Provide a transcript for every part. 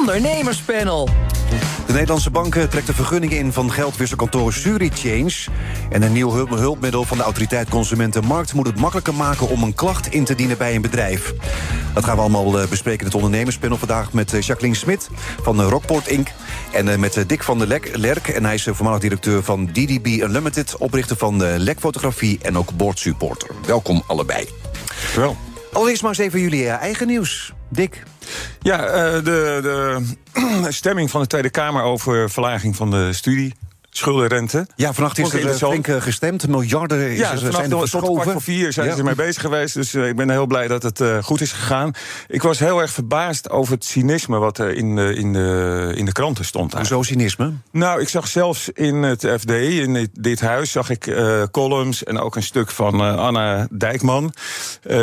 ondernemerspanel. De Nederlandse banken trekt de vergunning in van geldwisselkantoor Surichange. En een nieuw hulpmiddel van de autoriteit Consumentenmarkt moet het makkelijker maken om een klacht in te dienen bij een bedrijf. Dat gaan we allemaal eh, bespreken in het ondernemerspanel vandaag met eh, Jacqueline Smit van eh, Rockport Inc. En met Dick van der Lek, Lerk. En hij is voormalig directeur van DDB Unlimited, oprichter van Lekfotografie en ook boordsupporter. Welkom allebei. Wel. Allereerst maar eens even jullie eigen nieuws. Dick. Ja, de, de stemming van de Tweede Kamer over verlaging van de studie schuldenrente. Ja, vannacht is er flink eh, gestemd. Miljarden is ja, er, zijn er tot kwart voor vier zijn ze ermee bezig geweest. Dus uh, ik ben heel blij dat het uh, goed is gegaan. Ik was heel erg verbaasd over het cynisme wat er in de, in de, in de kranten stond. Hoezo cynisme? Nou, ik zag zelfs in het FD, in dit, dit huis, zag ik uh, columns en ook een stuk van Anna Dijkman.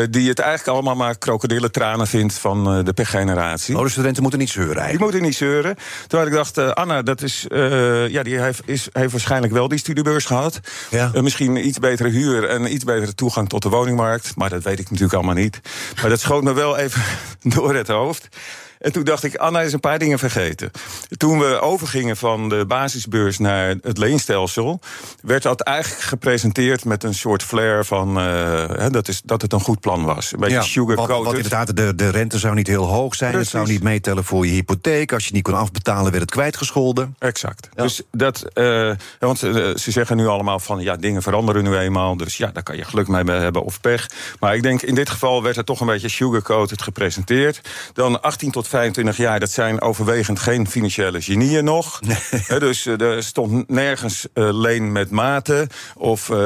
die het eigenlijk allemaal maar krokodillentranen vindt van de pechgeneratie. Oh, de studenten moeten niet zeuren eigenlijk. Die moeten niet zeuren. Terwijl ik dacht, Anna, dat is, ja, die heeft is, heeft waarschijnlijk wel die studiebeurs gehad. Ja. Uh, misschien iets betere huur en iets betere toegang tot de woningmarkt. Maar dat weet ik natuurlijk allemaal niet. Maar dat schoot me wel even door het hoofd. En toen dacht ik, Anna is een paar dingen vergeten. Toen we overgingen van de basisbeurs naar het leenstelsel, werd dat eigenlijk gepresenteerd met een soort flair van uh, dat, is, dat het een goed plan was. Een beetje ja, sugarcoated. Wat, wat inderdaad, de, de rente zou niet heel hoog zijn. Het zou niet meetellen voor je hypotheek. Als je niet kon afbetalen, werd het kwijtgescholden. Exact. Dus dat, uh, want ze zeggen nu allemaal van ja, dingen veranderen nu eenmaal. Dus ja, daar kan je geluk mee hebben of pech. Maar ik denk in dit geval werd het toch een beetje sugarcoated gepresenteerd. Dan 18 tot 25 jaar, dat zijn overwegend geen financiële genieën nog. dus eh, er stond nergens uh, leen met maten of uh,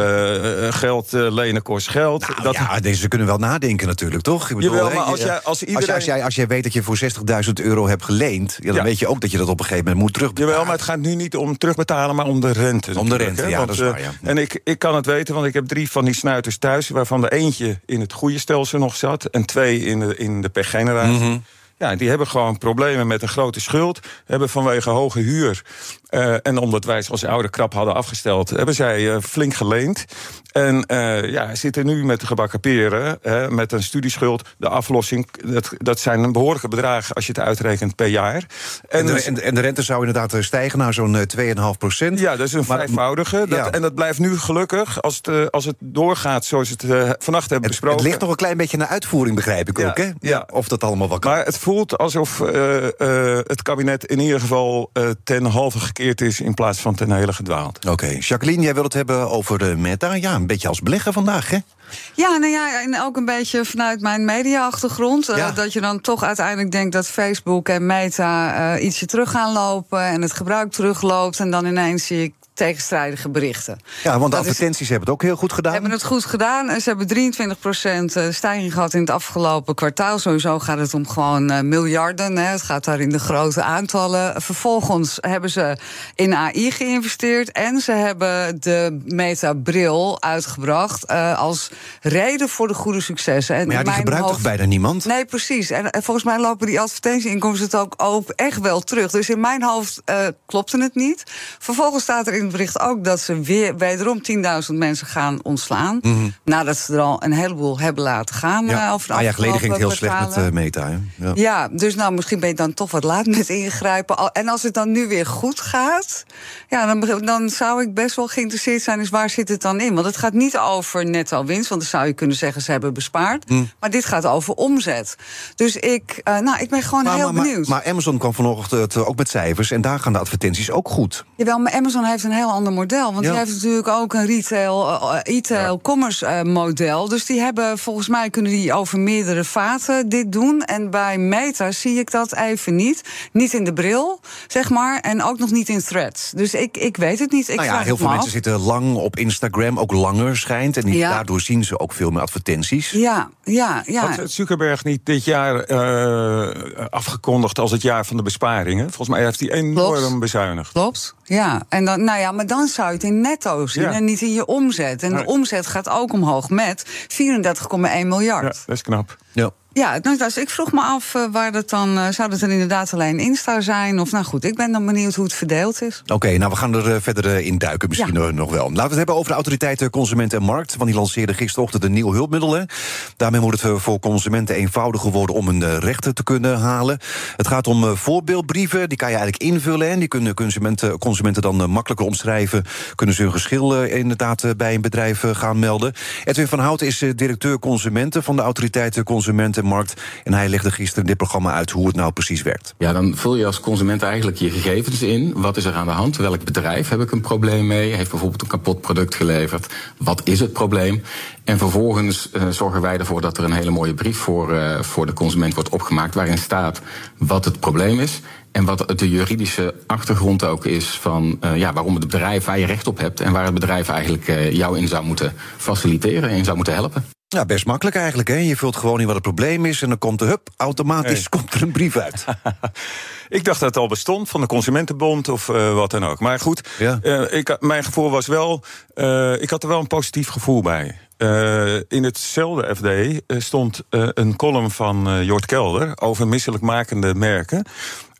geld lenen kost geld. Nou, dat... Ja, deze kunnen wel nadenken natuurlijk, toch? Ik bedoel, Jawel, maar als, jij, als, iedereen... als, jij, als jij weet dat je voor 60.000 euro hebt geleend... Ja, dan ja. weet je ook dat je dat op een gegeven moment moet terugbetalen. Jawel, maar het gaat nu niet om terugbetalen, maar om de rente. Om de rente, ja, want, dat is waar, ja. En ik, ik kan het weten, want ik heb drie van die snuiters thuis... waarvan de eentje in het goede stelsel nog zat... en twee in de, in de pechgeneratie. Mm -hmm. Ja, die hebben gewoon problemen met een grote schuld. Hebben vanwege hoge huur. Uh, en omdat wij als oude krap hadden afgesteld, hebben zij uh, flink geleend. En uh, ja, zitten nu met de gebakken peren, met een studieschuld. De aflossing, dat, dat zijn een behoorlijke bedragen als je het uitrekent per jaar. En, en, de, en, en de rente zou inderdaad stijgen naar zo'n 2,5 procent. Ja, dat is een maar, vijfvoudige. Dat, ja. En dat blijft nu gelukkig, als het, als het doorgaat zoals het vannacht hebben het, besproken. Het ligt nog een klein beetje naar uitvoering, begrijp ik ja, ook, hè? Ja. Of dat allemaal wat kan. Maar het voelt alsof het kabinet in ieder geval ten halve gekeerd is in plaats van ten hele gedwaald. Oké, okay. Jacqueline, jij wil het hebben over de Meta. Ja, een beetje als belegger vandaag, hè? Ja, nou ja, en ook een beetje vanuit mijn mediaachtergrond. Ja. Uh, dat je dan toch uiteindelijk denkt dat Facebook en Meta uh, ietsje terug gaan lopen en het gebruik terugloopt. En dan ineens zie ik tegenstrijdige berichten. Ja, want de dat advertenties is, hebben het ook heel goed gedaan. Hebben het goed gedaan. Ze hebben 23% stijging gehad in het afgelopen kwartaal. Sowieso gaat het om gewoon uh, miljarden. Hè. Het gaat daar in de grote aantallen. Vervolgens hebben ze in AI geïnvesteerd. En ze hebben de Meta-bril uitgebracht uh, als reden voor de goede successen. En maar ja, die gebruikt hoofd... toch bijna niemand? Nee, precies. En, en volgens mij lopen die advertentieinkomsten het ook, ook echt wel terug. Dus in mijn hoofd uh, klopte het niet. Vervolgens staat er in het bericht ook dat ze weer wederom 10.000 mensen gaan ontslaan. Mm -hmm. Nadat ze er al een heleboel hebben laten gaan. Ja. Over een jaar geleden ging het heel slecht met uh, Meta. Hè? Ja. ja, dus nou, misschien ben je dan toch wat laat met ingrijpen. En als het dan nu weer goed gaat, ja, dan, dan zou ik best wel geïnteresseerd zijn. Dus waar zit het dan in? Want het gaat niet over netto winst, want dan zou je kunnen zeggen ze hebben bespaard. Mm. Maar dit gaat over omzet. Dus ik, uh, nou, ik ben gewoon maar, heel maar, benieuwd. Maar, maar Amazon kwam vanochtend ook met cijfers en daar gaan de advertenties ook goed. Jawel, maar Amazon heeft een heel ander model. Want ja. die heeft natuurlijk ook een retail, uh, retail ja. commerce uh, model. Dus die hebben volgens mij kunnen die over meerdere vaten dit doen. En bij Meta zie ik dat even niet. Niet in de bril, zeg maar. En ook nog niet in threads. Dus ik, ik weet het niet. Ik nou ja, heel veel mensen zitten lang op Instagram, ook langer schijnt. En ja. daardoor zien ze ook veel meer advertenties. Ja, ja, ja. Had Zuckerberg niet dit jaar uh, afgekondigd als het jaar van de besparingen? Volgens mij heeft hij enorm Klopt. bezuinigd. Klopt. Ja, en dan, nou ja, maar dan zou je het in netto zien ja. en niet in je omzet. En Nee. de omzet gaat ook omhoog met 34,1 miljard. Ja, dat is knap. Ja. Ja, nou, dus ik vroeg me af uh, waar dat dan. Uh, zou dat er inderdaad alleen Insta zijn? Of nou goed, ik ben dan benieuwd hoe het verdeeld is. Oké, nou we gaan er uh, verder in duiken, misschien ja. nog wel. Laten we het hebben over de autoriteit Consument en Markt. Want die lanceerde gisterochtend een nieuw hulpmiddel. Hè. Daarmee wordt het voor consumenten eenvoudiger worden om een rechten te kunnen halen. Het gaat om voorbeeldbrieven, die kan je eigenlijk invullen. En die kunnen consumenten, consumenten dan makkelijker omschrijven. Kunnen ze hun geschil inderdaad bij een bedrijf gaan melden. Edwin van Hout is directeur consumenten van de autoriteit Consumenten markt. En hij legde gisteren dit programma uit hoe het nou precies werkt. Ja, dan vul je als consument eigenlijk je gegevens in. Wat is er aan de hand? Welk bedrijf heb ik een probleem mee? Heeft bijvoorbeeld een kapot product geleverd? Wat is het probleem? En vervolgens uh, zorgen wij ervoor dat er een hele mooie brief voor, uh, voor de consument wordt opgemaakt. waarin staat wat het probleem is. En wat de juridische achtergrond ook is van uh, ja, waarom het bedrijf waar je recht op hebt. en waar het bedrijf eigenlijk jou in zou moeten faciliteren en zou moeten helpen. Ja, best makkelijk eigenlijk. Hè? Je vult gewoon in wat het probleem is en dan komt er, hup, automatisch komt er een brief uit. ik dacht dat het al bestond van de Consumentenbond of uh, wat dan ook. Maar goed, ja. uh, ik, mijn gevoel was wel, uh, ik had er wel een positief gevoel bij. in hetzelfde FD stond een column van Jort Kelder over misselijkmakende merken.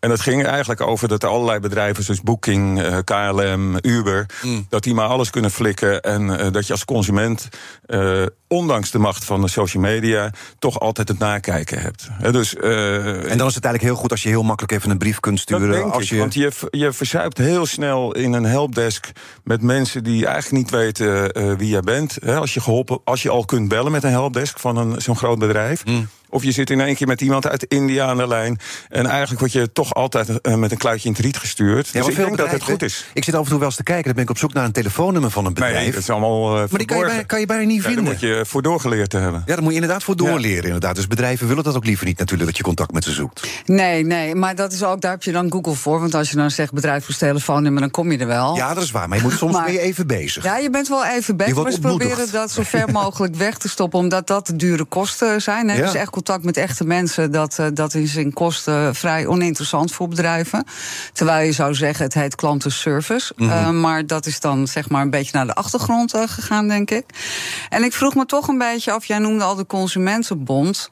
En dat ging eigenlijk over dat er allerlei bedrijven, zoals Booking, eh, KLM, Uber, mm. dat die maar alles kunnen flikken. En uh, dat je als consument, uh, ondanks de macht van de social media, toch altijd het nakijken hebt. dus, en dan is het eigenlijk heel goed als je heel makkelijk even een brief kunt sturen. als je... Want je, je verzuipt heel snel in een helpdesk met mensen die eigenlijk niet weten wie jij bent. als, je geholpen, als je al kunt bellen met een helpdesk van zo'n groot bedrijf. Mm. Of je zit in één keer met iemand uit India aan de lijn. En eigenlijk word je toch altijd uh, met een kluitje in het riet gestuurd. Ja, dus ik denk dat het goed is. Ik zit af en toe wel eens te kijken. Dan ben ik op zoek naar een telefoonnummer van een bedrijf. Nee, dat is allemaal uh, Maar die kan je, bijna, kan je bijna niet ja, vinden. Daar moet je voor doorgeleerd te hebben. Ja, daar moet je inderdaad voor doorleren. Inderdaad. Dus bedrijven willen dat ook liever niet natuurlijk, dat je contact met ze zoekt. Nee, nee, maar dat is ook, daar heb je dan Google voor. Want als je dan zegt bedrijf voor telefoonnummer, dan kom je er wel. Ja, dat is waar. Maar je moet soms maar, even bezig. Ja, je bent wel even bezig. Maar ze proberen dat zo ver mogelijk weg te stoppen. Omdat dat de dure kosten zijn. Hè? Dus echt contact met echte mensen dat, uh, dat is in kosten vrij oninteressant voor bedrijven. Terwijl je zou zeggen, het heet klantenservice. Mm -hmm. uh, maar dat is dan zeg maar een beetje naar de achtergrond uh, gegaan, denk ik. En ik vroeg me toch een beetje af, jij noemde al de Consumentenbond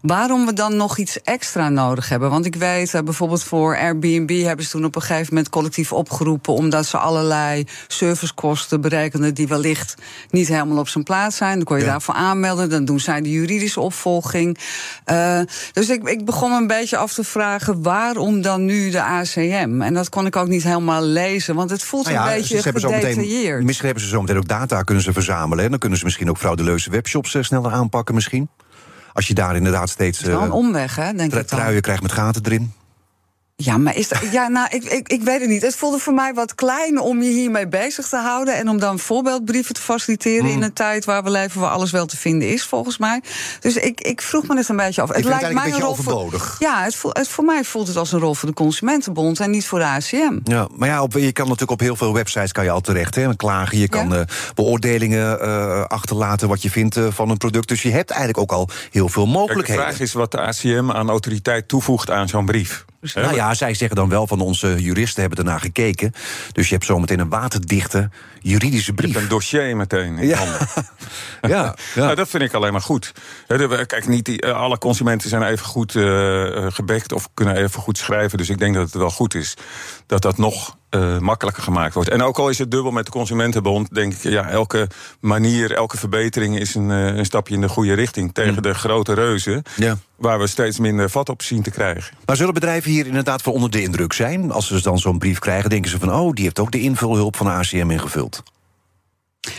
waarom we dan nog iets extra nodig hebben. Want ik weet, uh, bijvoorbeeld voor Airbnb hebben ze toen op een gegeven moment collectief opgeroepen. omdat ze allerlei servicekosten berekenen die wellicht niet helemaal op zijn plaats zijn. Dan kon je ja. daarvoor aanmelden. Dan doen zij de juridische opvolging. Uh, dus ik, ik begon een beetje af te vragen waarom dan nu de ACM? En dat kon ik ook niet helemaal lezen, want het voelt nou ja, een beetje gedetailleerd. Misschien hebben ze zo meteen ook data kunnen ze verzamelen. En dan kunnen ze misschien ook frauduleuze webshops uh, sneller aanpakken misschien. Als je daar inderdaad steeds. Het is wel een omweg, hè? Denk ik. Truien krijgt met gaten erin. Ja, maar is dat, ja, nou, ik, ik, ik weet het niet. Het voelde voor mij wat klein om je hiermee bezig te houden. En om dan voorbeeldbrieven te faciliteren mm. in een tijd waar we leven, waar alles wel te vinden is, volgens mij. Dus ik, ik vroeg me het een beetje af. Ik het lijkt het mij een beetje overbodig. Voor, ja, het, het, voor mij voelt het als een rol voor de Consumentenbond en niet voor de ACM. Ja, maar ja, op, je kan natuurlijk op heel veel websites kan je al terecht. Hè, klagen, je kan ja? uh, beoordelingen uh, achterlaten wat je vindt uh, van een product. Dus je hebt eigenlijk ook al heel veel mogelijkheden. Kijk, de vraag is wat de ACM aan autoriteit toevoegt aan zo'n brief. Nou ja, zij zeggen dan wel van onze juristen hebben ernaar gekeken. Dus je hebt zometeen een waterdichte juridische brief. Een dossier meteen in ja. handen. ja, ja. Nou, dat vind ik alleen maar goed. Kijk, niet eh, alle consumenten zijn even goed uh, gebekt of kunnen even goed schrijven. Dus ik denk dat het wel goed is dat dat nog uh, makkelijker gemaakt wordt. En ook al is het dubbel met de Consumentenbond, denk ik, ja, elke manier, elke verbetering is een, uh, een stapje in de goede richting tegen mm. de grote reuzen. Ja. Waar we steeds minder vat op zien te krijgen. Maar zullen bedrijven hier inderdaad voor onder de indruk zijn? Als ze dan zo'n brief krijgen, denken ze van: oh, die heeft ook de invulhulp van de ACM ingevuld.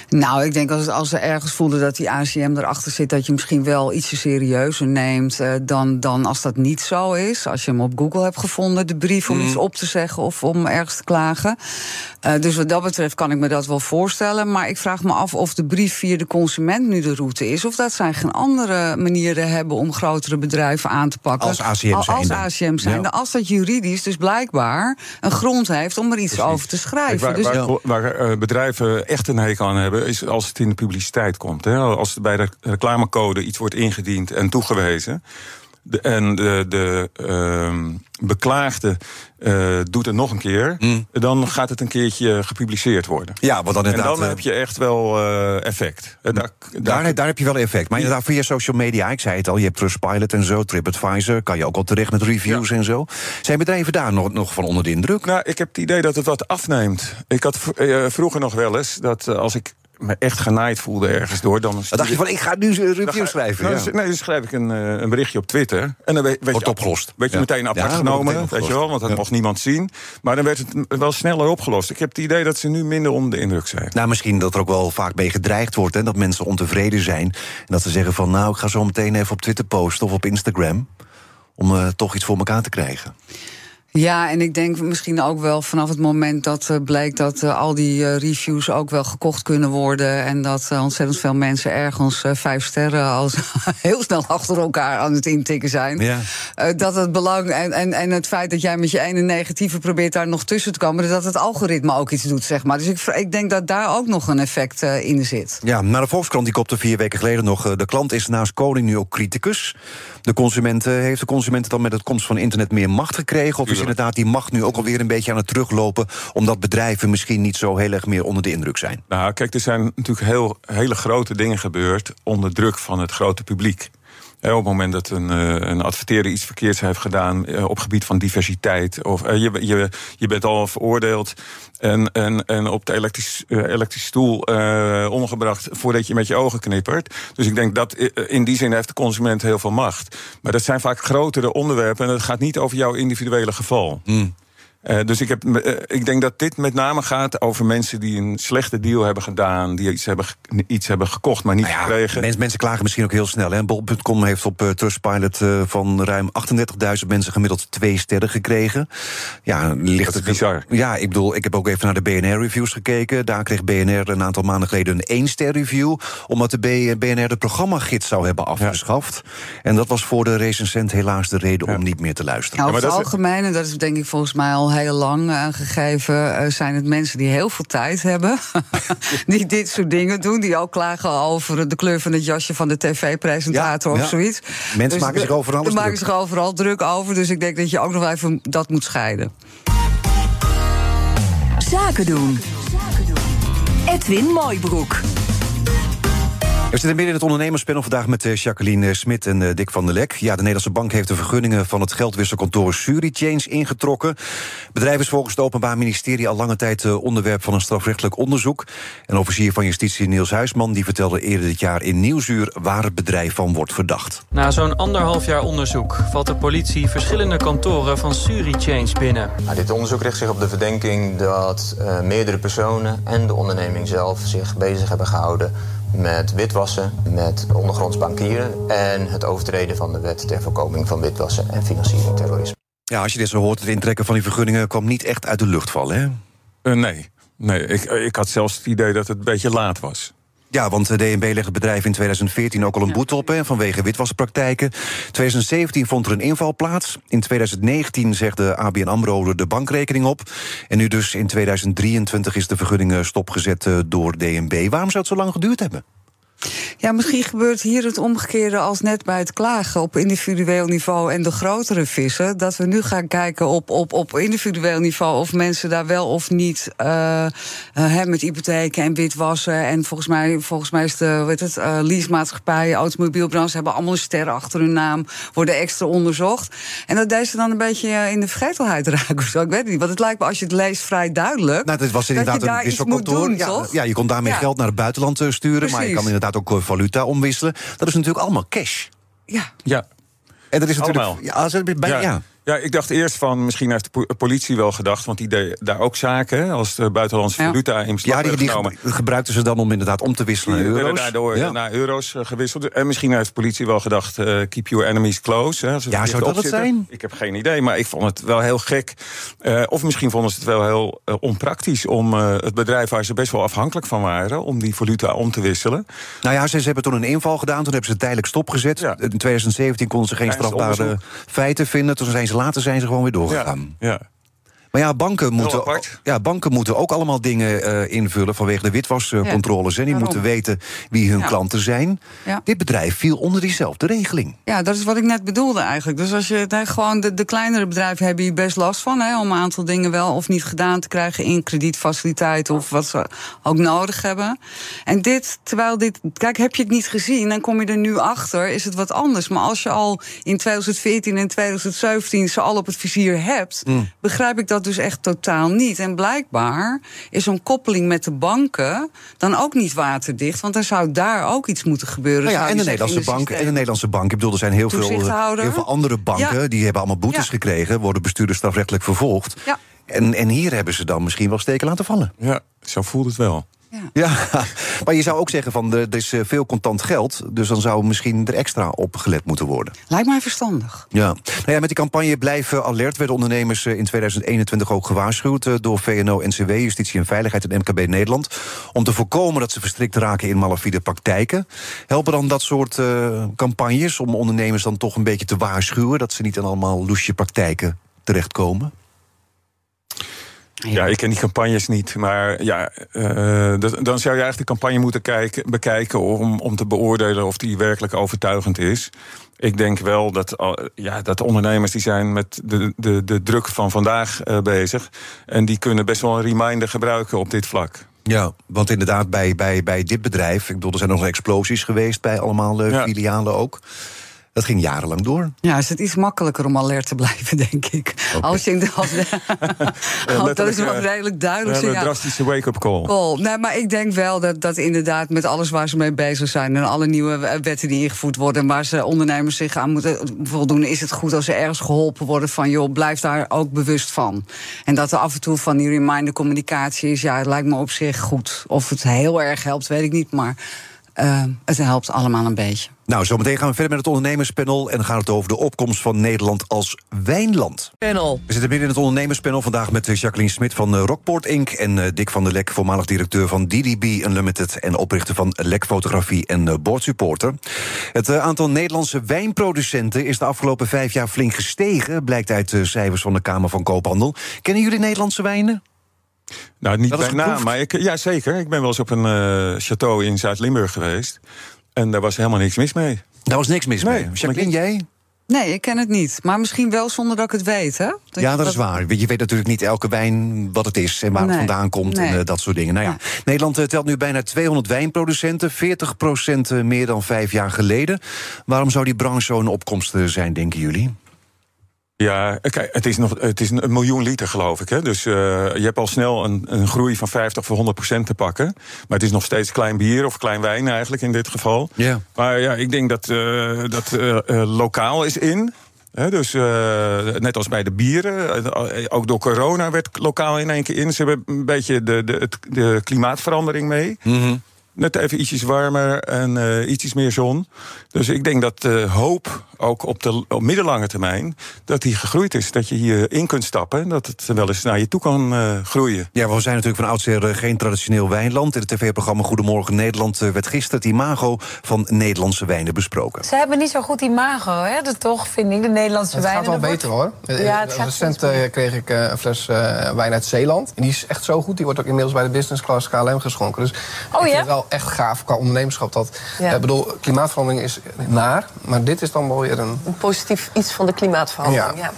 Nou, ik denk als, als ze ergens voelen dat die ACM erachter zit, dat je misschien wel ietsje serieuzer neemt uh, dan, dan als dat niet zo is. Als je hem op Google hebt gevonden, de brief om mm. iets op te zeggen of om ergens te klagen. Uh, dus wat dat betreft kan ik me dat wel voorstellen. Maar ik vraag me af of de brief via de consument nu de route is. Of dat zij geen andere manieren hebben om grotere bedrijven aan te pakken. Als ACM zijn. Als ACM zijn. Ja. Als dat juridisch dus blijkbaar een grond heeft om er iets Precies. over te schrijven. Kijk, waar, dus, waar, waar uh, bedrijven echt een hekel aan hebben, is als het in de publiciteit komt. Hè. Als bij de reclamecode iets wordt ingediend en toegewezen de, en de, de uh, beklaagde uh, doet het nog een keer, mm. dan gaat het een keertje gepubliceerd worden. Ja, want dan inderdaad, en dan heb je echt wel uh, effect. Daar, daar, daar, heb je wel effect. Maar inderdaad, via social media, ik zei het al, je hebt Trustpilot en zo, TripAdvisor, kan je ook al terecht met reviews ja. en zo. Zijn bedrijven daar nog, nog van onder de indruk? Nou, ik heb het idee dat het wat afneemt. Ik had vroeger nog wel eens dat als ik me echt genaaid voelde ergens door. Dan, dacht je van, ik ga nu een review schrijven? Nou, ja. Nee, dan schrijf ik een, een berichtje op Twitter. En dan weet, weet Wordt je, opgelost. Werd je ja. meteen apart ja, genomen, weet je wel, want dat mocht niemand zien. Maar dan werd het wel sneller opgelost. Ik heb het idee dat ze nu minder onder de indruk zijn. Nou, misschien dat er ook wel vaak mee gedreigd wordt, hè, dat mensen ontevreden zijn. En dat ze zeggen van, nou, ik ga zo meteen even op Twitter posten of op Instagram. Om uh, toch iets voor elkaar te krijgen. Ja, en ik denk misschien ook wel vanaf het moment dat uh, blijkt dat uh, al die uh, reviews ook wel gekocht kunnen worden. En dat ontzettend veel mensen ergens vijf sterren als heel snel achter elkaar aan het intikken zijn. Ja. dat het belang en, en, en het feit dat jij met je ene negatieve probeert daar nog tussen te komen, dat het algoritme ook iets doet, zeg maar. Dus ik, ik denk dat daar ook nog een effect in zit. Ja, maar de Volkskrant die kopte vier weken geleden nog. de klant is naast koning nu ook criticus. De consumenten, heeft de consument dan met het komst van internet meer macht gekregen? Of inderdaad die macht nu ook alweer een beetje aan het teruglopen... omdat bedrijven misschien niet zo heel erg meer onder de indruk zijn? Nou, kijk, er zijn natuurlijk heel, hele grote dingen gebeurd... onder druk van het grote publiek op het moment dat een, eh, een adverteerder iets verkeerds heeft gedaan eh, op gebied van diversiteit, of eh, je, je, je bent al veroordeeld en, en, en op de elektrisch, elektrische stoel omgebracht voordat je met je ogen knippert. Dus ik denk dat in die zin heeft de consument heel veel macht. Maar dat zijn vaak grotere onderwerpen en het gaat niet over jouw individuele geval. Mm. Uh, dus ik, heb, uh, ik denk dat dit met name gaat over mensen die een slechte deal hebben gedaan, die iets hebben, iets hebben gekocht, maar niet nou ja, gekregen. Mensen, mensen klagen misschien ook heel snel. Bol.com heeft op uh, Trustpilot van ruim 38.000 mensen gemiddeld twee sterren gekregen. Ja, ligt het bizar. Ja, ik bedoel, ik heb ook even naar de BNR-reviews gekeken. Daar kreeg BNR een aantal maanden geleden een één ster review, omdat de BNR de programmagids zou hebben afgeschaft. Ja. En dat was voor de recensent helaas de reden ja. om niet meer te luisteren. Nou, over het algemeen, en dat is denk ik volgens mij al heel lang aangegeven, uh, zijn het mensen die heel veel tijd hebben. die dit soort dingen doen. Die ook klagen over de kleur van het jasje van de tv-presentator ja, of zoiets. Mensen dus maken zich overal druk. maken zich overal druk over. Dus ik denk dat je ook nog even dat moet scheiden. Zaken doen. Edwin Mooibroek. We zitten midden in het ondernemerspanel vandaag met eh, Jacqueline Smit en eh, Dick van der Lek. Ja, de Nederlandse Bank heeft de vergunningen van het geldwisselkantoor Surichange ingetrokken. Het bedrijf is volgens het Openbaar Ministerie al lange tijd eh, onderwerp van een strafrechtelijk onderzoek. En officier van Justitie Niels Huisman die vertelde eerder dit jaar in Nieuwsuur waar het bedrijf van wordt verdacht. Na zo'n anderhalf jaar onderzoek valt de politie verschillende kantoren van Surichange binnen. Nou, dit onderzoek richt zich op de verdenking dat uh, meerdere personen en de onderneming zelf zich bezig hebben gehouden met witwassen, met ondergronds bankieren en het overtreden van de wet ter voorkoming van witwassen en financiering terrorisme. Ja, als je dit zo hoort, het intrekken van die vergunningen kwam niet echt uit de lucht vallen, hè? Uh, nee, nee. Ik, ik had zelfs het idee dat het een beetje laat was. Ja, want de DNB legde het bedrijf in 2014 ook al een boete op hè, vanwege witwaspraktijken. 2017 vond er een inval plaats. In 2019 zegde ABN AMRO de bankrekening op. En nu dus in 2023 is de vergunning stopgezet eh, door DNB. Waarom zou het zo lang geduurd hebben? Ja, misschien gebeurt hier het omgekeerde als net bij het klagen op individueel niveau en de grotere vissen. Dat we nu gaan kijken op, op, op individueel niveau of mensen daar wel of niet uh, uh, met hypotheken en witwassen. En volgens mij, volgens mij is de weet het, uh, leasemaatschappijen, automobielbranche hebben allemaal een ster achter hun naam, worden extra onderzocht. En dat deze dan een beetje in de vergetelheid raken of zo. Ik weet het niet. Want het lijkt me als je het leest vrij duidelijk. Nou, dat was inderdaad dat een wisselkantoor. Ja, ja, je kon daarmee ja. geld naar het buitenland sturen, Precies. maar je kan inderdaad ook eh, valuta omwisselen. Dat is natuurlijk allemaal cash. Ja. Ja. En dat is natuurlijk. Ja, als het bij, ja. ja. Ja, ik dacht eerst van misschien heeft de politie wel gedacht, want die deed daar ook zaken als de buitenlandse valuta in beslag ja, die, die genomen. gebruikten ze dan om inderdaad om te wisselen naar euro's. daardoor ja. naar euro's uh, gewisseld. En misschien heeft de politie wel gedacht, uh, keep your enemies close. Hè, ja, zou dat het zijn? Ik heb geen idee, maar ik vond het wel heel gek. Uh, of misschien vonden ze het wel heel onpraktisch om het bedrijf waar ze best wel afhankelijk van waren, om die valuta om te wisselen. Nou ja, ze, ze hebben toen een inval gedaan, toen hebben ze tijdelijk stopgezet. Ja. In 2017 konden ze geen strafbare feiten vinden. Toen zijn ze later zijn ze gewoon weer doorgegaan. Ja. Maar ja, banken moeten, ja, banken moeten ook allemaal dingen uh, invullen vanwege de witwascontroles. En die moeten weten wie hun klanten zijn. Ja. Dit bedrijf viel onder diezelfde regeling. Ja, dat is wat ik net bedoelde eigenlijk. Dus als je gewoon de, de kleinere bedrijven hebben hier best last van hè, om een aantal dingen wel of niet gedaan te krijgen in kredietfaciliteiten of wat ze ook nodig hebben. En dit, terwijl dit, kijk, heb je het niet gezien, dan kom je er nu achter, is het wat anders. Maar als je al in 2014 en 2017 ze al op het vizier hebt, mm. begrijp ik dat dus echt totaal niet. En blijkbaar is zo'n koppeling met de banken dan ook niet waterdicht, want er zou daar ook iets moeten gebeuren. Nou ja, en de Nederlandse bank en de Nederlandse bank. Ik bedoel, er zijn heel veel, heel veel andere banken die hebben allemaal boetes gekregen, worden bestuurders strafrechtelijk vervolgd. Ja. En, en hier hebben ze dan misschien wel steken laten vallen. Ja, zo voelt het wel. Ja. ja, maar je zou ook zeggen van er is eh, veel contant geld, dus dan zou misschien er extra op gelet moeten worden. Lijkt mij verstandig. Ja, nou ja met die campagne Blijven Alert werden ondernemers eh, in 2021 ook gewaarschuwd eh, door VNO, NCW, Justitie en Veiligheid en MKB Nederland om te voorkomen dat ze verstrikt raken in malafide praktijken. Helpen dan dat soort uh, campagnes om ondernemers dan toch een beetje te waarschuwen dat ze niet aan allemaal loesje praktijken terechtkomen? Ja, ik ken die campagnes niet. Maar ja, uh, dan zou je eigenlijk de campagne moeten kijken, bekijken om, om te beoordelen of die werkelijk overtuigend is. Ik denk wel dat, ja, dat ondernemers die zijn met de, de, de druk van vandaag uh, bezig. En die kunnen best wel een reminder gebruiken op dit vlak. Ja, want inderdaad, bij, bij, bij dit bedrijf, ik bedoel, er zijn nog explosies geweest bij allemaal uh, filialen ook. Dat ging jarenlang door. Ja, is het iets makkelijker om alert te blijven, denk ik. Als je, als, als, dat is wel redelijk duidelijk. Een drastische wake-up call. call. Nee, maar ik denk wel dat, dat inderdaad met alles waar ze mee bezig zijn... en alle nieuwe wetten die ingevoerd worden... waar ze ondernemers zich aan moeten voldoen... is het goed als ze ergens geholpen worden van... joh, blijf daar ook bewust van. En dat er af en toe van die reminder communicatie is... ja, het lijkt me op zich goed. Of het heel erg helpt, weet ik niet, maar... Uh, het helpt allemaal een beetje. Nou, zometeen gaan we verder met het ondernemerspanel... en dan gaat het over de opkomst van Nederland als wijnland. Panel. We zitten midden in het ondernemerspanel vandaag met eh, Jacqueline Smit van eh, Rockport Inc... en Dick van der Lek, voormalig directeur van DDB Unlimited... en oprichter van Lek Fotografie en Boardsupporter. Het aantal Nederlandse wijnproducenten is de afgelopen vijf jaar flink gestegen... blijkt uit de cijfers van de Kamer van Koophandel. Kennen jullie Nederlandse wijnen? Nou, niet bij naam, maar ik, ja, zeker. Ik ben wel eens op een uh, château in Zuid-Limburg geweest. En daar was helemaal niks mis mee. Daar was niks mis mee. Jacqueline, jij? Nee, ik ken het niet. Maar misschien wel zonder dat ik het weet, hè? ja, dat, is waar. Je weet natuurlijk niet elke wijn wat het is en waar het vandaan komt en uh, dat soort dingen. Nou ja, Nederland uh, telt nu bijna 200 wijnproducenten, 40% meer dan vijf jaar geleden. Waarom zou die branche zo'n opkomst zijn, denken jullie? Ja, kijk, het is, nog, het is een miljoen liter, geloof ik. Hè? Dus uh, je hebt al snel een, een groei van 50 of 100 procent te pakken. Maar het is nog steeds klein bier of klein wijn eigenlijk in dit geval. Ja. Maar ja, ik denk dat, uh, dat uh, lokaal is in. dus net als bij de bieren, ook door corona werd lokaal in één keer in. Ze hebben een beetje de, de, de klimaatverandering mee. Mm net even ietsjes warmer en uh, ietsjes meer zon. Dus ik denk dat de hoop, ook op de op middellange termijn, dat die gegroeid is. Dat je hier in kunt stappen en dat het wel eens naar je toe kan uh, groeien. Ja, we zijn natuurlijk van oudsher eh, geen traditioneel wijnland. In het tv-programma Goedemorgen Nederland werd gisteren het imago van Nederlandse wijnen besproken. Ze hebben niet zo goed imago, hè? Dat toch, vind ik, de Nederlandse wijnen. Het gaat wel beter hoor. Ja, het Recent kreeg ik een fles wijn uit Zeeland. En die is echt zo goed. Die wordt ook inmiddels bij de business class KLM geschonken. Dus oh ja? Echt gaaf qua ondernemerschap. Dat, ja. Ik bedoel, klimaatverandering is naar, maar dit is dan wel weer een... Een positief iets van de klimaatverandering, ja.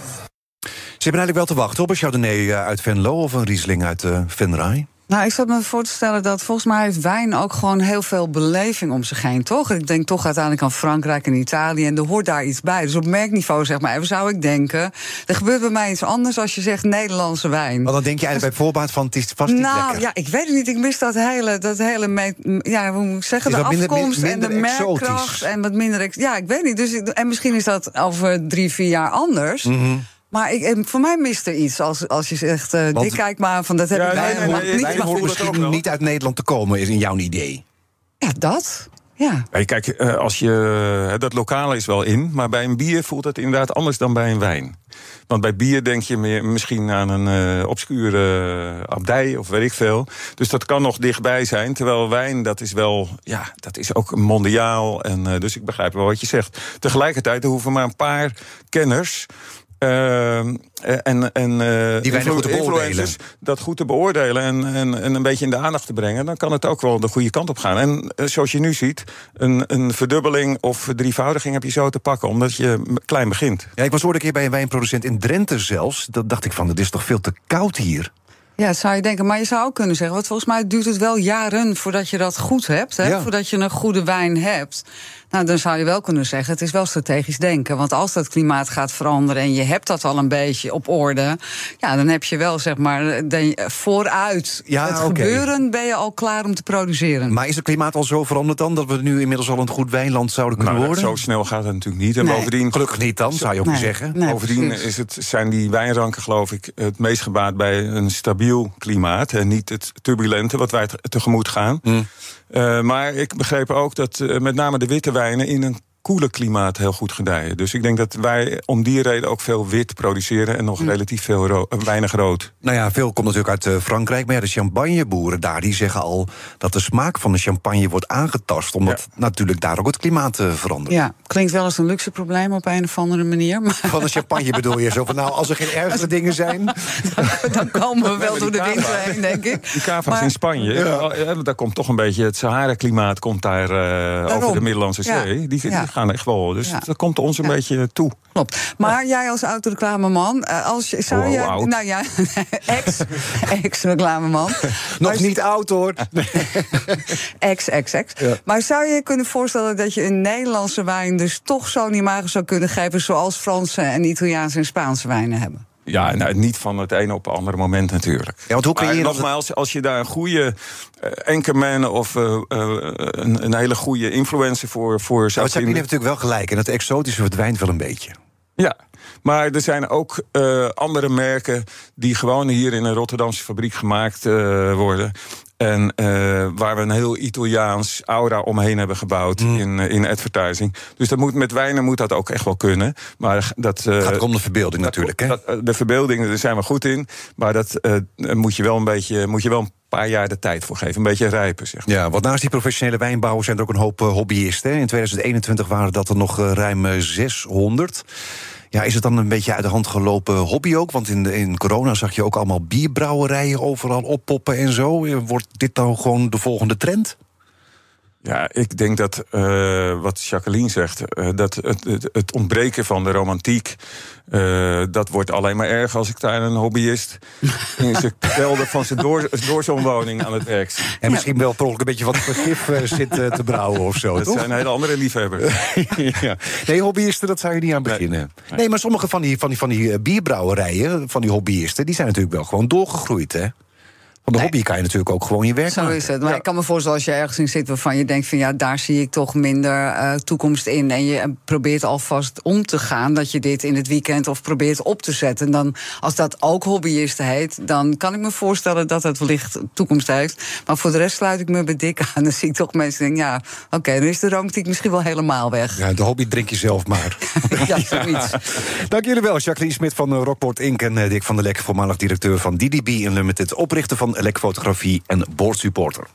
Ze hebben eigenlijk wel te wachten op een Chardonnay eh, uit Venlo... of een Riesling uit uh, Venray. Nou, ik zat me voor te stellen dat volgens mij heeft wijn ook gewoon heel veel beleving om zich heen, toch? Ik denk toch uiteindelijk aan Frankrijk en Italië en er hoort daar iets bij. Dus op merkniveau, zeg maar, even zou ik denken. Er gebeurt bij mij iets anders als je zegt Nederlandse wijn. Maar dan denk je eigenlijk bij voorbaat van het is vast niet nou, ja, ik weet het niet. Ik mis dat hele, dat hele ja, hoe moet ik zeggen, de afkomst en de merkkracht en wat minder. Ja, ik weet niet. Dus, en misschien is dat over drie, vier jaar anders. Mm maar ik, voor mij mist er iets als, als je zegt, uh, dit kijk maar van dat heb ja, ik nee, nee, nee, niet. Maar misschien niet uit Nederland te komen, is in jouw idee. Ja, dat. Ja. Hey, kijk, eh, als je, dat lokale is wel in, maar bij een bier voelt het inderdaad anders dan bij een wijn. Want bij bier denk je meer, misschien aan een uh, obscure abdij of weet ik veel. Dus dat kan nog dichtbij zijn. Terwijl wijn, dat is wel, ja, dat is ook mondiaal. En, uh, dus ik begrijp wel wat je zegt. Tegelijkertijd, er hoeven maar een paar kenners en, en die weinig goed te beoordelen. dat goed te beoordelen en, en, en, een beetje in de aandacht te brengen, dan kan het ook wel de goede kant op gaan. En zoals je nu ziet, een, een verdubbeling of drievoudiging heb je zo te pakken, omdat je klein begint. Ja, ik was ooit een keer bij een wijnproducent in Drenthe zelfs. Dat dacht ik van, het is toch veel te koud hier. Ja, dat zou je denken. Maar je zou ook kunnen zeggen, want volgens mij duurt het wel jaren voordat je dat goed hebt. Hè? Voordat je een goede wijn hebt. Nou, dan zou je wel kunnen zeggen, het is wel strategisch denken. Want als dat klimaat gaat veranderen en je hebt dat al een beetje op orde... ja, dan heb je wel, zeg maar, de, vooruit ja, het gebeuren... ben je al klaar om te produceren. Maar is het klimaat al zo veranderd dan... dat we nu inmiddels al een goed wijnland zouden kunnen nou, worden? Zo snel gaat het natuurlijk niet. En bovendien, Gelukkig niet dan, zou je ook nee. zeggen. bovendien is het, zijn die wijnranken, geloof ik, het meest gebaat bij een stabiel klimaat... en niet het turbulente wat wij tegemoet gaan... Mm. Uh, maar ik begreep ook dat uh, met name de witte wijnen in een koele klimaat heel goed gedijen. Dus ik denk dat wij om die reden ook veel wit produceren en nog hm. relatief veel ro eh, weinig rood. Nou ja, veel komt natuurlijk uit Frankrijk. Maar ja, de champagneboeren daar die zeggen al dat de smaak van de champagne wordt aangetast. Omdat natuurlijk daar ook het klimaat verandert. Ja, klinkt wel als een luxe probleem op een of andere manier. Maar... Van de champagne bedoel je? Zo van nou, als er geen ergere dingen zijn. dan, dan komen we wel door de winter heen, denk ik. Die cava's in Spanje, ja. daar komt toch een beetje het Sahara-klimaat komt daar uh, over de Middellandse Zee. Die, die, gaan echt wel. Dus dat komt ons een beetje toe. Klopt. Maar jij als autoreclameman, uh, als je, zou je. Nou ja, ex-reclameman. Nog niet oud hoor. ex, ex, ex. Maar zou je kunnen voorstellen dat je een Nederlandse wijn dus toch zo'n imago zou kunnen geven zoals Franse en Italiaanse en Spaanse wijnen hebben? Ja, nou, niet van het ene op het andere moment natuurlijk. Ja, want hoe kun je nogmaals, als je daar een goede uh, anchorman of uh, uh, een, een, hele goede influencer voor, voor zou nou, heeft natuurlijk wel gelijk. En dat exotische verdwijnt wel een beetje. Ja, maar er zijn ook andere merken die gewoon hier in een Rotterdamse fabriek gemaakt worden. En uh, waar we een heel Italiaans aura omheen hebben gebouwd mm. in, in advertising. Dus dat moet, met wijnen moet dat ook echt wel kunnen. Maar dat, uh, gaat om de verbeelding natuurlijk. Hè? Dat, de verbeelding, daar zijn we goed in. Maar dat moet je wel een beetje. Moet je wel een paar jaar de tijd voor geven. Een beetje rijpen, zeg Ja, want naast die professionele wijnbouwers zijn er ook een hoop hobbyisten. In 2021 waren dat er nog ruim 600. Ja, is het dan een beetje uit de hand gelopen hobby ook? Want in, in corona zag je ook allemaal bierbrouwerijen overal oppoppen en zo. Wordt dit dan gewoon de volgende trend? Ja, ik denk dat uh, wat Jacqueline zegt, uh, dat het, het, het, ontbreken van de romantiek, uh, dat wordt alleen maar erg als ik daar een hobbyist in zijn kelder van zijn door, doorzoonwoning aan het werk En misschien wel toch een beetje wat vergif zit te brouwen of zo. Dat toch? zijn hele andere liefhebbers. ja. Nee, hobbyisten, dat zou je niet aan beginnen. Nee, nee. maar sommige van die, van, die, van die bierbrouwerijen, van die hobbyisten, die zijn natuurlijk wel gewoon doorgegroeid, hè? Van de hobby kan je natuurlijk ook gewoon je werk Zo is het. Maar ik kan me voorstellen als je ergens in zit waarvan je denkt van ja, daar zie ik toch minder uh, toekomst in. En je probeert alvast om te gaan dat je dit in het weekend of probeert op te zetten. Dan als dat ook hobbyisten heet, dan kan ik me voorstellen dat het wellicht toekomst heeft. Maar voor de rest sluit ik me bij dik aan. Dan zie ik toch mensen denken, ja, oké, dan is de romantiek misschien wel helemaal weg. Ja, de hobby drink je zelf maar. ja, zoiets. Dank jullie wel, Jacqueline Smit van Rockport Inc. en eh, Dick van der Lek, voormalig directeur van DDB Unlimited, oprichter van Fotografie en boordsupporter.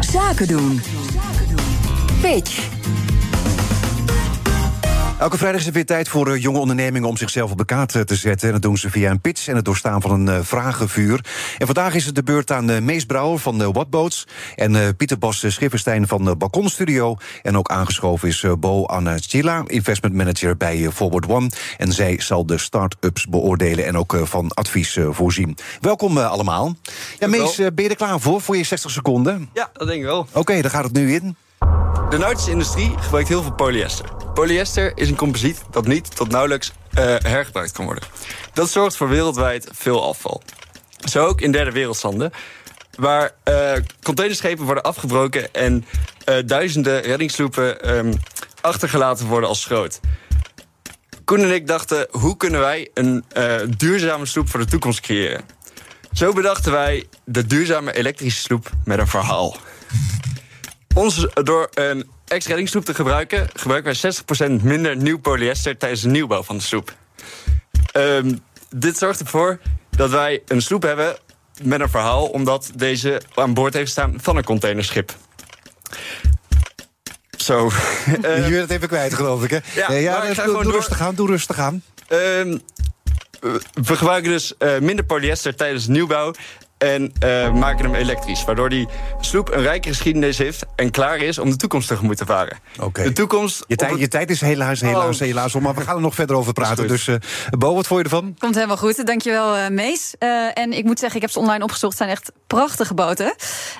Zaken doen. Pitch. Elke vrijdag is het weer tijd voor uh, jonge ondernemingen om zichzelf op de kaart uh, te zetten. En dat doen ze via een pitch en het doorstaan van een uh, vragenvuur. En vandaag is het de beurt aan Mees Brouwer van Whatboats. En Pieter Bas Schifferstein van de Balkonstudio. En ook aangeschoven is Bo Anna Chila, investment manager bij Forward One. En zij zal de start-ups beoordelen en ook van advies voorzien. Welkom allemaal. Ja, Mees, ben je er klaar voor, voor je 60 seconden? Ja, dat denk ik wel. Oké, dan gaat het nu in. De nautische industrie gebruikt heel veel polyester. Polyester is een composiet dat niet tot nauwelijks uh, hergebruikt kan worden. Dat zorgt voor wereldwijd veel afval. Zo ook in derde wereldlanden, waar uh, containerschepen worden afgebroken en uh, duizenden reddingssloepen um, achtergelaten worden als schroot. Koen en ik dachten, hoe kunnen wij een duurzame sloep voor de toekomst creëren? Zo bedachten wij de duurzame elektrische sloep met een verhaal. Ons, door een ex-reddingssloep te gebruiken, gebruiken wij 60% minder nieuw polyester tijdens de nieuwbouw van de sloep. Um, dit zorgt ervoor dat wij een sloep hebben met een verhaal, omdat deze aan boord heeft staan van een containerschip. Zo. je bent het even kwijt, geloof ik, hè? Ja, ja, ja doe, rustig aan, doe rustig aan. Ehm, we gebruiken dus eh, minder polyester tijdens nieuwbouw. En eh, maken hem elektrisch. Waardoor die sloep een rijke geschiedenis heeft. En klaar is om de toekomst tegemoet te varen. Oké. De toekomst. Je, tijd, je tijd is helaas, helaas, Oh. helaas om. Maar we gaan er nog verder over praten. Dus uh, Bo, wat vond je ervan? Komt helemaal goed. Dankjewel, uh, Mees. Uh, en ik moet zeggen, ik heb ze online opgezocht. Het zijn echt prachtige boten.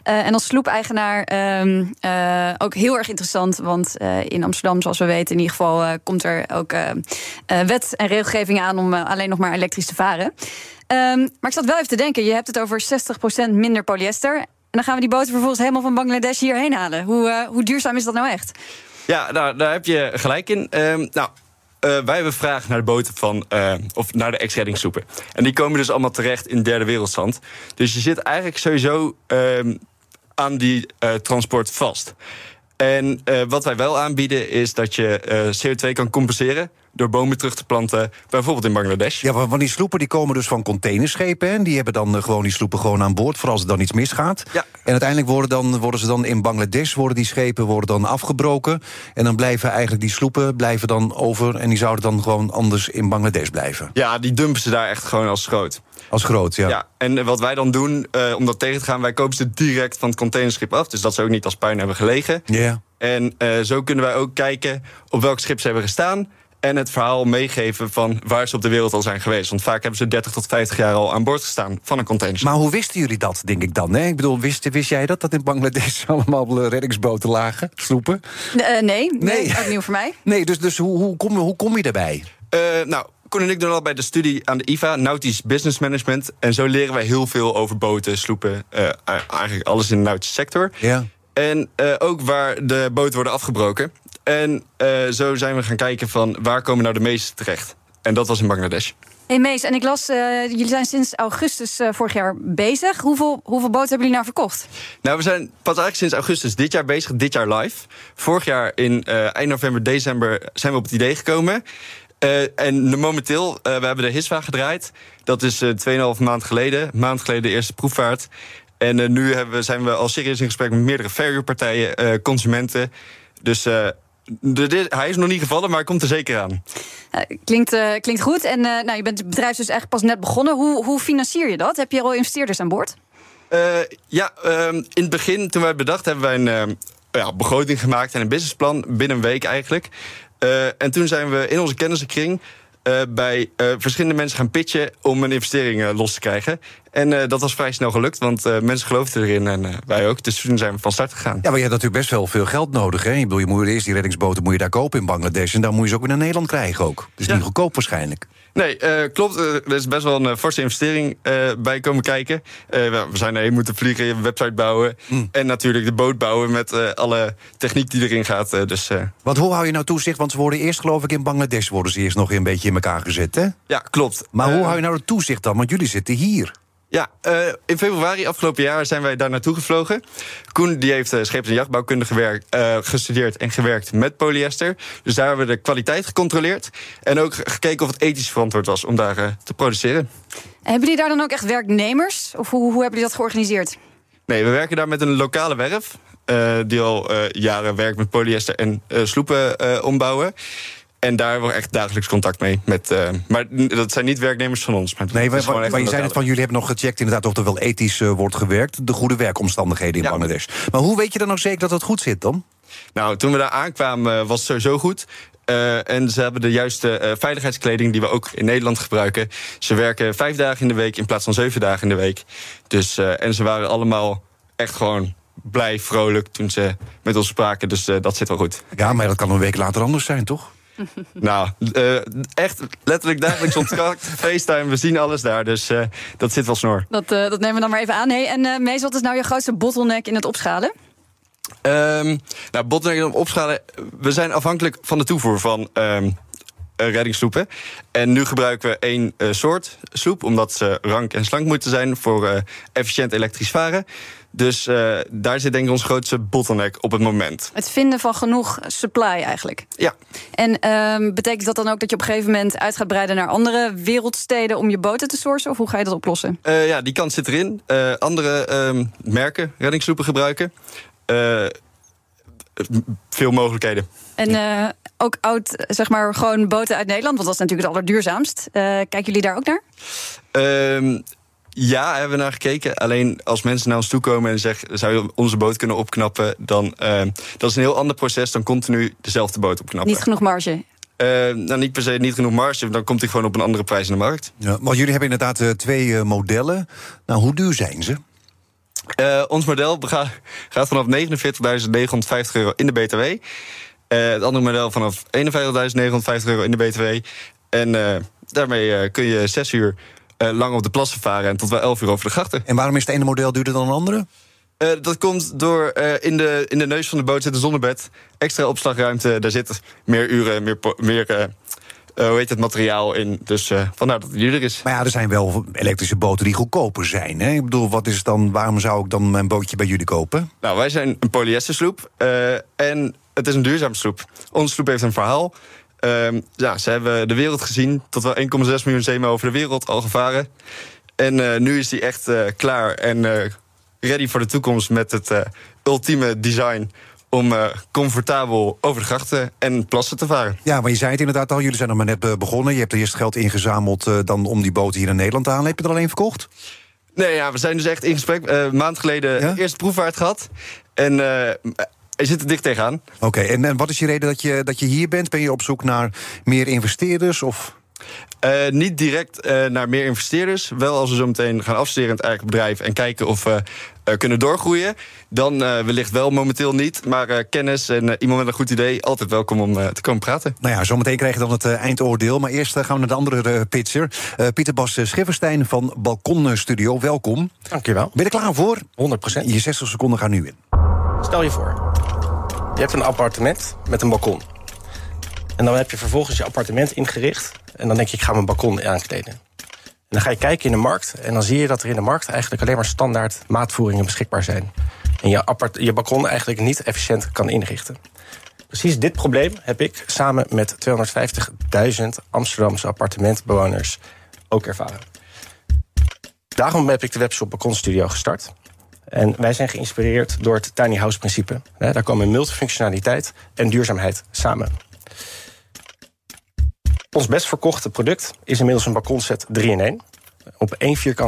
Uh, en als sloepeigenaar um, uh, ook heel erg interessant. Want uh, in Amsterdam, zoals we weten, in ieder geval uh, komt er ook uh, wet en regelgeving aan om uh, alleen nog maar elektrisch te varen. Um, maar ik zat wel even te denken, je hebt het over 60% minder polyester. En dan gaan we die boten vervolgens helemaal van Bangladesh hierheen halen. Hoe, uh, hoe duurzaam is dat nou echt? Ja, nou, daar heb je gelijk in. Um, nou, uh, wij hebben vraag naar de boten van, uh, of naar de ex-reddingssoepen. En die komen dus allemaal terecht in derde wereldstand. Dus je zit eigenlijk sowieso um, aan die transport vast. En wat wij wel aanbieden is dat je uh, CO2 kan compenseren door bomen terug te planten, bijvoorbeeld in Bangladesh. Ja, want die sloepen die komen dus van containerschepen. En die hebben dan uh, gewoon die sloepen gewoon aan boord, voor als er dan iets misgaat. Ja. En uiteindelijk worden, dan, worden ze dan in Bangladesh, worden die schepen worden dan afgebroken. En dan blijven eigenlijk die sloepen blijven dan over. En die zouden dan gewoon anders in Bangladesh blijven. Ja, die dumpen ze daar echt gewoon als groot. Als groot, ja. Ja, en wat wij dan doen, uh, om dat tegen te gaan, wij kopen ze direct van het containerschip af. Dus dat ze ook niet als puin hebben gelegen. Ja. Yeah. En uh, zo kunnen wij ook kijken op welk schip ze hebben gestaan. En het verhaal meegeven van waar ze op de wereld al zijn geweest. Want vaak hebben ze 30 tot 50 jaar al aan boord gestaan van een container. Maar hoe wisten jullie dat, denk ik dan? Hè? Ik bedoel, wist, wist jij dat, dat in Bangladesh allemaal reddingsboten lagen, sloepen? Uh, nee, nee, nee, ook nieuw voor mij. Nee, dus, dus hoe, hoe, kom, hoe kom je daarbij? Uh, nou, Koen en ik doen al bij de studie aan de IVA, Nautisch Business Management. En zo leren wij heel veel over boten, sloepen, uh, eigenlijk alles in de nautische sector. Ja. En uh, ook waar de boten worden afgebroken. En uh, zo zijn we gaan kijken van waar komen nou de meeste terecht. En dat was in Bangladesh. Hey Mees, en ik las, uh, jullie zijn sinds augustus uh, vorig jaar bezig. Hoeveel, hoeveel boten hebben jullie nou verkocht? Nou, we zijn pas eigenlijk sinds augustus dit jaar bezig, dit jaar live. Vorig jaar in uh, eind november, december zijn we op het idee gekomen. En momenteel, we hebben de HISWA gedraaid. Dat is uh, 2,5 maand geleden. Maand geleden de eerste proefvaart. En nu we, zijn we al serieus in gesprek met meerdere verhuurpartijen, consumenten. Dus de, hij is nog niet gevallen, maar hij komt er zeker aan. Uh, klinkt, uh, klinkt goed. En uh, nou, je bent het bedrijf dus echt pas net begonnen. Hoe, hoe financier je dat? Heb je al investeerders aan boord? ja, um, in het begin, toen wij het bedacht, hebben wij een ja, begroting gemaakt en een businessplan binnen een week eigenlijk. en toen zijn we in onze kennissenkring bij verschillende mensen gaan pitchen om een investering los te krijgen. En uh, dat was vrij snel gelukt, want uh, mensen geloofden erin en wij ook. Dus toen zijn we van start gegaan. Ja, maar je hebt natuurlijk best wel veel geld nodig. Hè? Ik bedoel, je moet eerst die reddingsboten moet je daar kopen in Bangladesh. En dan moet je ze ook weer naar Nederland krijgen ook. Dus ja. niet goedkoop waarschijnlijk. Nee, klopt. Er is best wel een forse investering bij komen kijken. We zijn erheen moeten vliegen, een website bouwen. Mm. En natuurlijk de boot bouwen met alle techniek die erin gaat. dus, Want hoe hou je nou toezicht? Want ze worden eerst, geloof ik, in Bangladesh worden ze eerst nog een beetje in elkaar gezet, hè? Ja, klopt. Maar hoe hou je nou het toezicht dan? Want jullie zitten hier. Ja, uh, in februari afgelopen jaar zijn wij daar naartoe gevlogen. Koen die heeft uh, scheeps- en jachtbouwkunde gewerkt, uh, gestudeerd en gewerkt met polyester. Dus daar hebben we de kwaliteit gecontroleerd. En ook gekeken of het ethisch verantwoord was om daar te produceren. Hebben jullie daar dan ook echt werknemers? Of hoe, hoe hebben jullie dat georganiseerd? Nee, we werken daar met een lokale werf. die al jaren werkt met polyester en sloepen ombouwen. En daar hebben we echt dagelijks contact mee. Met, uh, maar dat zijn niet werknemers van ons. Maar nee, maar, maar, maar je zei het van jullie hebben nog gecheckt inderdaad of er wel ethisch uh, wordt gewerkt. De goede werkomstandigheden in ja. Bangladesh. Maar hoe weet je dan nog zeker dat het goed zit dan? Nou, toen we daar aankwamen was het sowieso goed. Uh, en ze hebben de juiste uh, veiligheidskleding die we ook in Nederland gebruiken. Ze werken vijf dagen in de week in plaats van zeven dagen in de week. Dus, uh, en ze waren allemaal echt gewoon blij, vrolijk toen ze met ons spraken. Dus dat zit wel goed. Ja, maar dat kan een week later anders zijn, toch? nou, uh, echt letterlijk dagelijks contact, FaceTime, we zien alles daar. Dus uh, dat zit wel snor. Dat, uh, dat nemen we dan maar even aan. Hey, en Mees, wat is nou je grootste bottleneck in het opschalen? Um, nou, bottleneck in het opschalen... We zijn afhankelijk van de toevoer van... Um, reddingssloepen. En nu gebruiken we één uh, soort sloep, omdat ze rank en slank moeten zijn voor uh, efficiënt elektrisch varen. Dus uh, daar zit denk ik ons grootste bottleneck op het moment. Het vinden van genoeg supply eigenlijk. Ja. En um, betekent dat dan ook dat je op een gegeven moment uit gaat breiden naar andere wereldsteden om je boten te sourcen? Of hoe ga je dat oplossen? Uh, ja, die kans zit erin. Uh, andere um, merken reddingssloepen gebruiken. Veel mogelijkheden. En uh, ook oud, zeg maar, gewoon boten uit Nederland, want dat is natuurlijk het allerduurzaamst. Uh, kijken jullie daar ook naar? Uh, ja, hebben we naar gekeken. Alleen als mensen naar ons toe komen en zeggen: zou je onze boot kunnen opknappen? Dan uh, dat is een heel ander proces dan continu dezelfde boot opknappen. Niet genoeg marge. Uh, nou, niet per se niet genoeg marge, dan komt hij gewoon op een andere prijs in de markt. Ja, maar jullie hebben inderdaad uh, twee uh, modellen. Nou, hoe duur zijn ze? Ons model gaat vanaf 49.950 euro in de BTW. het andere model vanaf 51.950 euro in de BTW. En daarmee kun je zes uur lang op de plassen varen en tot wel 11 uur over de grachten. En waarom is het ene model duurder dan het andere? Dat komt door in, de, in de neus van de boot zit een zonnebed. Extra opslagruimte, daar zit meer uren, meer, meer uh, hoe heet het, materiaal in. Dus vandaar dat het duurder is. Maar ja, er zijn wel elektrische boten die goedkoper zijn. Hè? Ik bedoel, wat is dan, waarom zou ik dan mijn bootje bij jullie kopen? Nou, wij zijn een polyestersloep. en het is een duurzame sloep. Onze sloep heeft een verhaal. Ehm, ja, ze hebben de wereld gezien. Tot wel 1,6 miljoen zeemen over de wereld al gevaren. En nu is die echt klaar en ready voor de toekomst met het uh, ultieme design om uh, comfortabel over de grachten en plassen te varen. Ja, maar je zei het inderdaad al, jullie zijn nog maar net uh, begonnen. Je hebt er eerst geld ingezameld uh, dan om die boten hier in Nederland te halen. Heb je er alleen verkocht? Nee, ja, we zijn dus echt in gesprek. een maand geleden ja? eerste proefvaart gehad. En je zit er dicht tegenaan. Oké, okay, en, en wat is je reden dat je, dat je hier bent? Ben je op zoek naar meer investeerders? Of... Uh, niet direct uh, naar meer investeerders. Wel als we zo meteen gaan afstuderen in het eigen bedrijf en kijken of we uh, kunnen doorgroeien. Dan wellicht wel momenteel niet. Maar kennis en iemand met een goed idee, altijd welkom om te komen praten. Nou ja, zometeen krijg je dan het eindoordeel. Maar eerst gaan we naar de andere pitcher. Pieter Bas Schifferstein van Balkon Studio. Welkom. Dankjewel. Ben je er klaar voor? 100%. Je 60 seconden gaan nu in. Stel je voor, je hebt een appartement met een balkon. En dan heb je vervolgens je appartement ingericht. En dan denk je, ik ga mijn balkon aankleden. En dan ga je kijken in de markt. En dan zie je dat er in de markt eigenlijk alleen maar standaard maatvoeringen beschikbaar zijn. En je, appart je balkon eigenlijk niet efficiënt kan inrichten. Precies dit probleem heb ik samen met 250.000 Amsterdamse appartementbewoners ook ervaren. Daarom heb ik de webshop Balkon Studio gestart. En wij zijn geïnspireerd door het tiny house principe. Daar komen multifunctionaliteit en duurzaamheid samen. Ons best verkochte product is inmiddels een balkonset 3 in 1. Op één vierkant